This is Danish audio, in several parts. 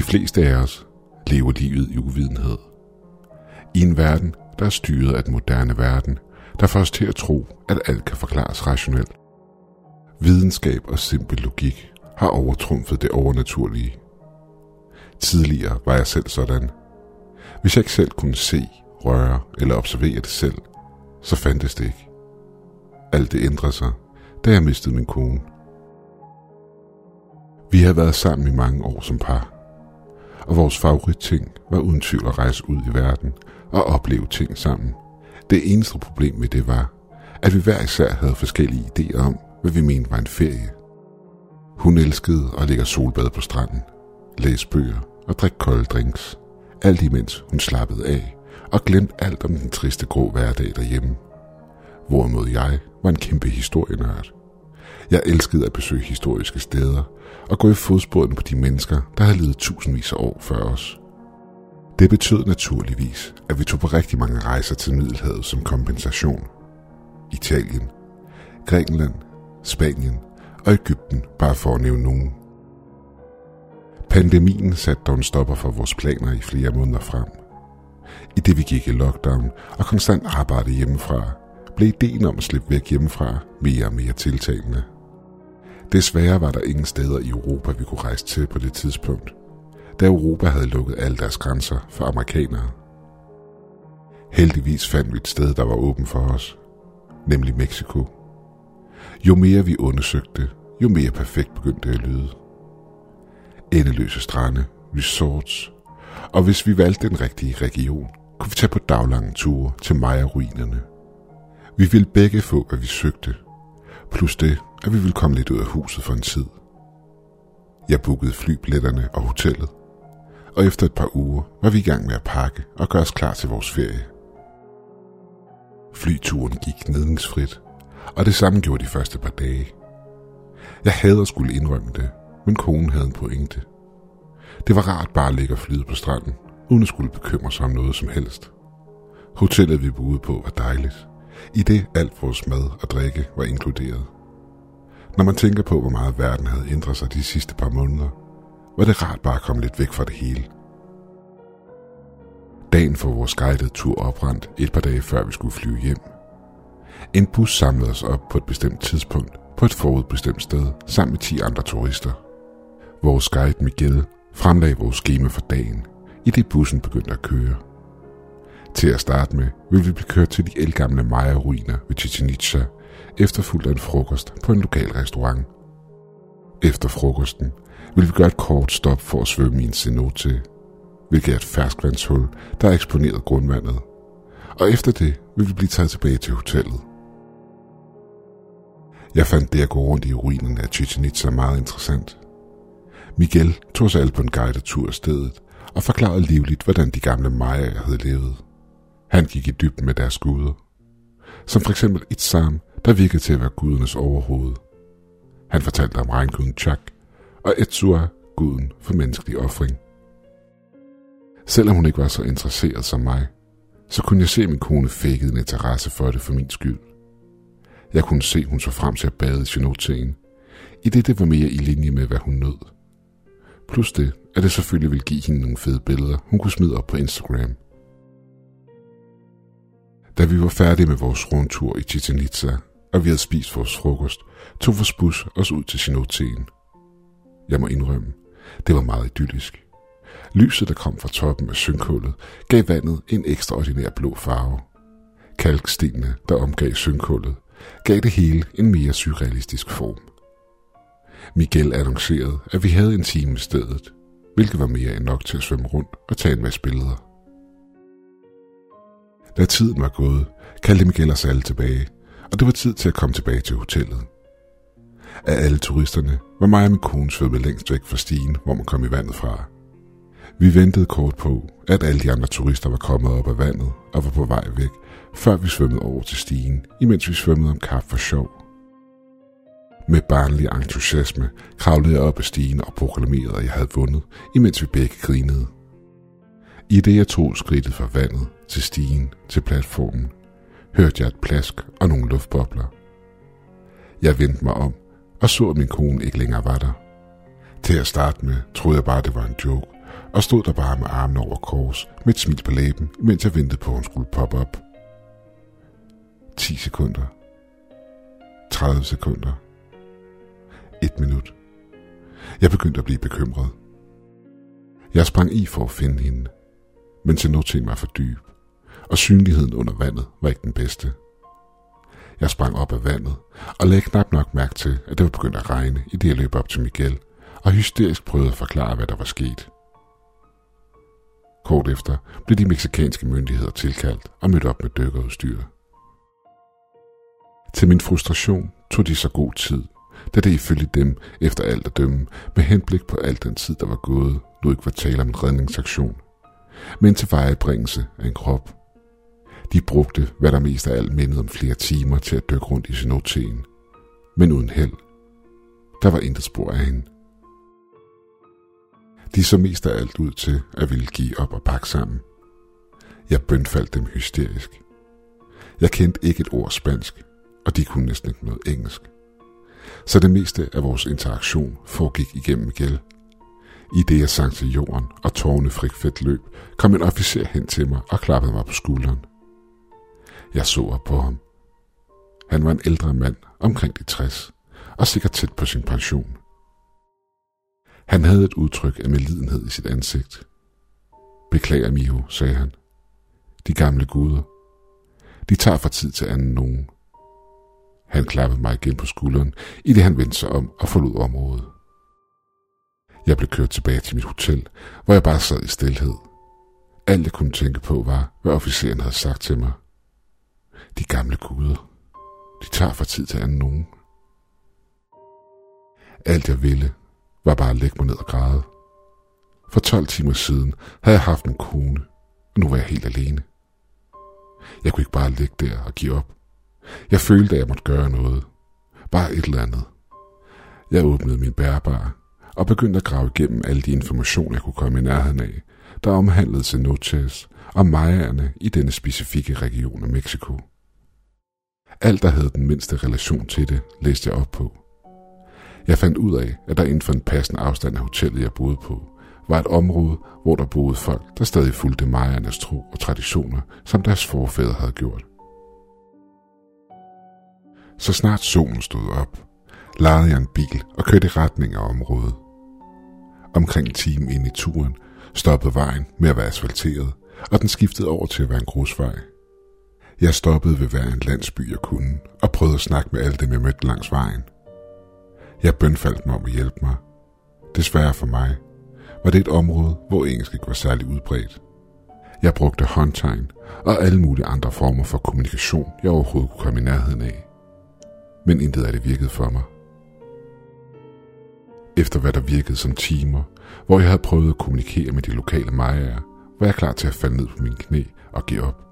De fleste af os lever livet i uvidenhed. I en verden, der er styret af den moderne verden, der får os til at tro, at alt kan forklares rationelt. Videnskab og simpel logik har overtrumfet det overnaturlige. Tidligere var jeg selv sådan. Hvis jeg ikke selv kunne se, røre eller observere det selv, så fandtes det ikke. Alt det ændrede sig, da jeg mistede min kone. Vi havde været sammen i mange år som par, og vores favoritting var uden tvivl at rejse ud i verden og opleve ting sammen. Det eneste problem med det var, at vi hver især havde forskellige idéer om, hvad vi mente var en ferie. Hun elskede at ligge solbad på stranden, læse bøger og drikke kolde drinks. Alt imens hun slappede af og glemte alt om den triste grå hverdag derhjemme. Hvorimod jeg var en kæmpe historienørd. Jeg elskede at besøge historiske steder og gå i fodsporene på de mennesker, der havde levet tusindvis af år før os. Det betød naturligvis, at vi tog på rigtig mange rejser til Middelhavet som kompensation. Italien, Grækenland, Spanien og Ægypten, bare for at nævne nogen. Pandemien satte dog en stopper for vores planer i flere måneder frem. I det vi gik i lockdown og konstant arbejdede hjemmefra, blev ideen om at slippe væk hjemmefra mere og mere tiltalende. Desværre var der ingen steder i Europa, vi kunne rejse til på det tidspunkt, da Europa havde lukket alle deres grænser for amerikanere. Heldigvis fandt vi et sted, der var åben for os, nemlig Mexico. Jo mere vi undersøgte, jo mere perfekt begyndte det at lyde. Endeløse strande, resorts, og hvis vi valgte den rigtige region, kunne vi tage på daglange ture til Maya-ruinerne. Vi ville begge få, hvad vi søgte, plus det, at vi ville komme lidt ud af huset for en tid. Jeg bookede flybilletterne og hotellet, og efter et par uger var vi i gang med at pakke og gøre os klar til vores ferie. Flyturen gik gnidningsfrit, og det samme gjorde de første par dage. Jeg havde at skulle indrømme det, men konen havde en pointe. Det var rart bare at ligge og flyde på stranden, uden at skulle bekymre sig om noget som helst. Hotellet vi boede på var dejligt, i det alt vores mad og drikke var inkluderet. Når man tænker på, hvor meget verden havde ændret sig de sidste par måneder, var det rart bare at komme lidt væk fra det hele. Dagen for vores guidede tur oprandt et par dage før vi skulle flyve hjem. En bus samlede os op på et bestemt tidspunkt på et forudbestemt sted sammen med 10 andre turister. Vores guide Miguel fremlagde vores schema for dagen, i det bussen begyndte at køre. Til at starte med vil vi blive kørt til de elgamle Maya-ruiner ved Chichen Itza, efterfulgt af en frokost på en lokal restaurant. Efter frokosten vil vi gøre et kort stop for at svømme i en cenote, hvilket er et ferskvandshul, der er eksponeret grundvandet. Og efter det vil vi blive taget tilbage til hotellet. Jeg fandt det at gå rundt i ruinerne af Chichen Itza meget interessant. Miguel tog sig alt på en guided tur af stedet og forklarede livligt, hvordan de gamle Maya havde levet. Han gik i dybden med deres guder. Som for eksempel Itzam, der virkede til at være gudernes overhoved. Han fortalte om regnguden Chak og Etzua, guden for menneskelig offring. Selvom hun ikke var så interesseret som mig, så kunne jeg se, at min kone fækkede en interesse for det for min skyld. Jeg kunne se, at hun så frem til at bade i genoteen, i det det var mere i linje med, hvad hun nød. Plus det, at det selvfølgelig ville give hende nogle fede billeder, hun kunne smide op på Instagram. Da vi var færdige med vores rundtur i Chichen Itza, og vi havde spist vores frokost, tog vores bus os ud til Chinoteen. Jeg må indrømme, det var meget idyllisk. Lyset, der kom fra toppen af synkhullet, gav vandet en ekstraordinær blå farve. Kalkstenene, der omgav synkhullet, gav det hele en mere surrealistisk form. Miguel annoncerede, at vi havde en time i stedet, hvilket var mere end nok til at svømme rundt og tage en masse billeder. Da tiden var gået, kaldte Miguel os alle tilbage, og det var tid til at komme tilbage til hotellet. Af alle turisterne var mig og min kone svømmet længst væk fra stien, hvor man kom i vandet fra. Vi ventede kort på, at alle de andre turister var kommet op af vandet og var på vej væk, før vi svømmede over til stien, imens vi svømmede om kap for sjov. Med barnlig entusiasme kravlede jeg op ad stigen og proklamerede, at jeg havde vundet, imens vi begge grinede. I det jeg tog skridtet fra vandet til stigen til platformen, hørte jeg et plask og nogle luftbobler. Jeg vendte mig om og så, at min kone ikke længere var der. Til at starte med troede jeg bare, det var en joke, og stod der bare med armen over kors, med et smil på læben, mens jeg ventede på, at hun skulle poppe op. 10 sekunder. 30 sekunder. Et minut. Jeg begyndte at blive bekymret. Jeg sprang i for at finde hende, men til var for dyb, og synligheden under vandet var ikke den bedste. Jeg sprang op af vandet, og lagde knap nok mærke til, at det var begyndt at regne, i det jeg løb op til Miguel, og hysterisk prøvede at forklare, hvad der var sket. Kort efter blev de meksikanske myndigheder tilkaldt og mødte op med dykkerudstyr. Til min frustration tog de så god tid, da det ifølge dem efter alt at dømme med henblik på al den tid, der var gået, nu ikke var tale om en redningsaktion, men til vejebringelse af en krop. De brugte, hvad der mest af alt mindede om flere timer til at dykke rundt i cenoteen, men uden held. Der var intet spor af hende. De så mest af alt ud til at ville give op og pakke sammen. Jeg bønfaldt dem hysterisk. Jeg kendte ikke et ord spansk, og de kunne næsten ikke noget engelsk. Så det meste af vores interaktion foregik igennem gæld i det jeg sang til jorden og tårne frik fedt løb, kom en officer hen til mig og klappede mig på skulderen. Jeg så op på ham. Han var en ældre mand, omkring de 60, og sikkert tæt på sin pension. Han havde et udtryk af medlidenhed i sit ansigt. Beklager, Miho, sagde han. De gamle guder. De tager fra tid til anden nogen. Han klappede mig igen på skulderen, i det han vendte sig om og forlod området. Jeg blev kørt tilbage til mit hotel, hvor jeg bare sad i stilhed. Alt jeg kunne tænke på var, hvad officeren havde sagt til mig. De gamle guder. De tager fra tid til anden nogen. Alt jeg ville, var bare at lægge mig ned og græde. For 12 timer siden havde jeg haft en kone, og nu var jeg helt alene. Jeg kunne ikke bare ligge der og give op. Jeg følte, at jeg måtte gøre noget. Bare et eller andet. Jeg åbnede min bærbare og begyndte at grave igennem alle de informationer, jeg kunne komme i nærheden af, der omhandlede cenotes og mayaerne i denne specifikke region af Mexico. Alt, der havde den mindste relation til det, læste jeg op på. Jeg fandt ud af, at der inden for en passende afstand af hotellet, jeg boede på, var et område, hvor der boede folk, der stadig fulgte majernes tro og traditioner, som deres forfædre havde gjort. Så snart solen stod op, lejede jeg en bil og kørte i retning af området. Omkring en time ind i turen stoppede vejen med at være asfalteret, og den skiftede over til at være en grusvej. Jeg stoppede ved hver en landsby, jeg kunne, og prøvede at snakke med alle dem, jeg mødte langs vejen – jeg bønfaldt mig om at hjælpe mig. Desværre for mig var det et område, hvor engelsk ikke var særlig udbredt. Jeg brugte håndtegn og alle mulige andre former for kommunikation, jeg overhovedet kunne komme i nærheden af. Men intet af det virkede for mig. Efter hvad der virkede som timer, hvor jeg havde prøvet at kommunikere med de lokale majaer, var jeg klar til at falde ned på mine knæ og give op.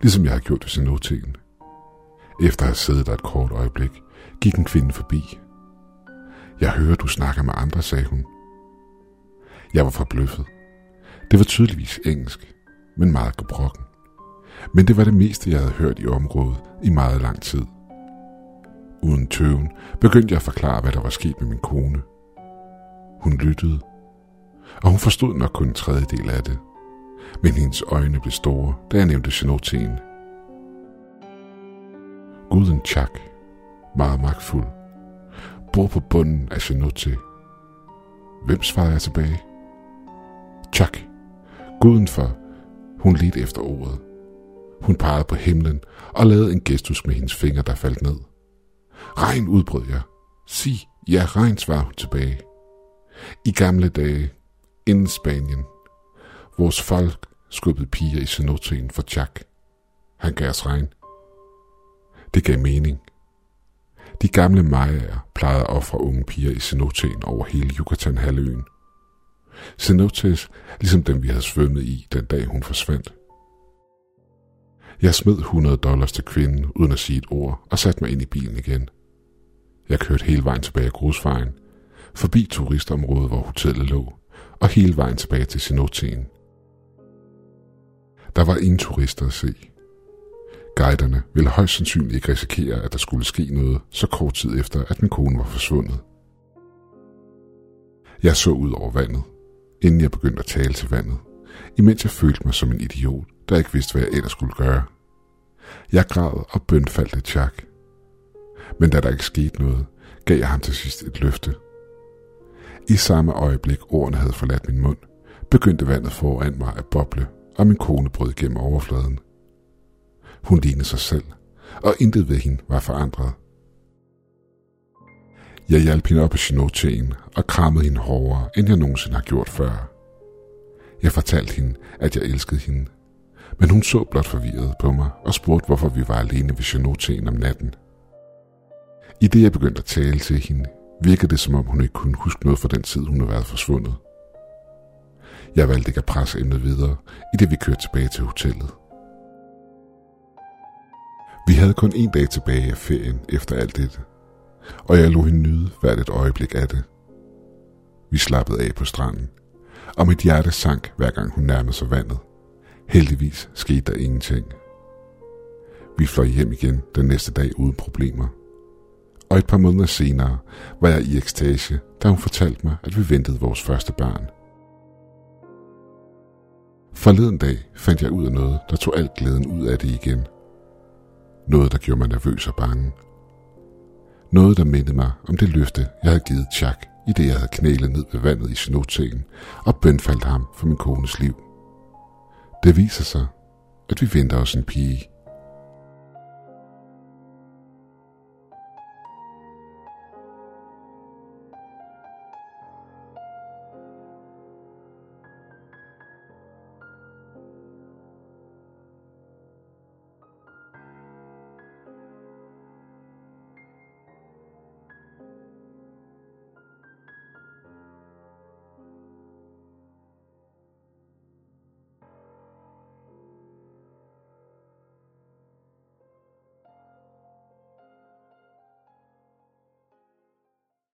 Ligesom jeg havde gjort det til. Efter at have siddet der et kort øjeblik, gik en kvinde forbi jeg hører, du snakker med andre, sagde hun. Jeg var forbløffet. Det var tydeligvis engelsk, men meget gebrokken. Men det var det meste, jeg havde hørt i området i meget lang tid. Uden tøven begyndte jeg at forklare, hvad der var sket med min kone. Hun lyttede, og hun forstod nok kun en tredjedel af det. Men hendes øjne blev store, da jeg nævnte cenoteen. Guden Chak, meget magtfuld, bor på bunden af Cenote. Hvem svarede jeg tilbage? Chuck. Guden for. Hun ledte efter ordet. Hun pegede på himlen og lavede en gestus med hendes fingre, der faldt ned. Regn udbrød jeg. Sig, ja, regn, svarede hun tilbage. I gamle dage, inden Spanien, vores folk skubbede piger i cenoten for Jack. Han gav os regn. Det gav mening. De gamle mayaer plejede at ofre unge piger i cenoten over hele Yucatan-halvøen. Cenotes, ligesom dem vi havde svømmet i den dag hun forsvandt. Jeg smed 100 dollars til kvinden uden at sige et ord og satte mig ind i bilen igen. Jeg kørte hele vejen tilbage af grusvejen, forbi turistområdet, hvor hotellet lå, og hele vejen tilbage til cenoten. Der var ingen turister at se. Guiderne ville højst sandsynligt ikke risikere, at der skulle ske noget så kort tid efter, at min kone var forsvundet. Jeg så ud over vandet. inden jeg begyndte at tale til vandet, imens jeg følte mig som en idiot, der ikke vidste, hvad jeg ellers skulle gøre. Jeg græd og bønfaldte Chuck. Men da der ikke skete noget, gav jeg ham til sidst et løfte. I samme øjeblik ordene havde forladt min mund, begyndte vandet foran mig at boble, og min kone brød gennem overfladen. Hun lignede sig selv, og intet ved hende var forandret. Jeg hjalp hende op af chinotjen og krammede hende hårdere, end jeg nogensinde har gjort før. Jeg fortalte hende, at jeg elskede hende, men hun så blot forvirret på mig og spurgte, hvorfor vi var alene ved chinotjen om natten. I det jeg begyndte at tale til hende, virkede det som om hun ikke kunne huske noget fra den tid, hun havde været forsvundet. Jeg valgte ikke at presse emnet videre, i det vi kørte tilbage til hotellet. Vi havde kun en dag tilbage af ferien efter alt det, og jeg lå hende nyde hvert et øjeblik af det. Vi slappede af på stranden, og mit hjerte sank hver gang hun nærmede sig vandet. Heldigvis skete der ingenting. Vi fløj hjem igen den næste dag uden problemer. Og et par måneder senere var jeg i ekstase, da hun fortalte mig, at vi ventede vores første barn. Forleden dag fandt jeg ud af noget, der tog alt glæden ud af det igen. Noget, der gjorde mig nervøs og bange. Noget, der mindede mig om det løfte, jeg havde givet Chuck, i det jeg havde knælet ned ved vandet i snotæen og bønfaldt ham for min kones liv. Det viser sig, at vi venter os en pige –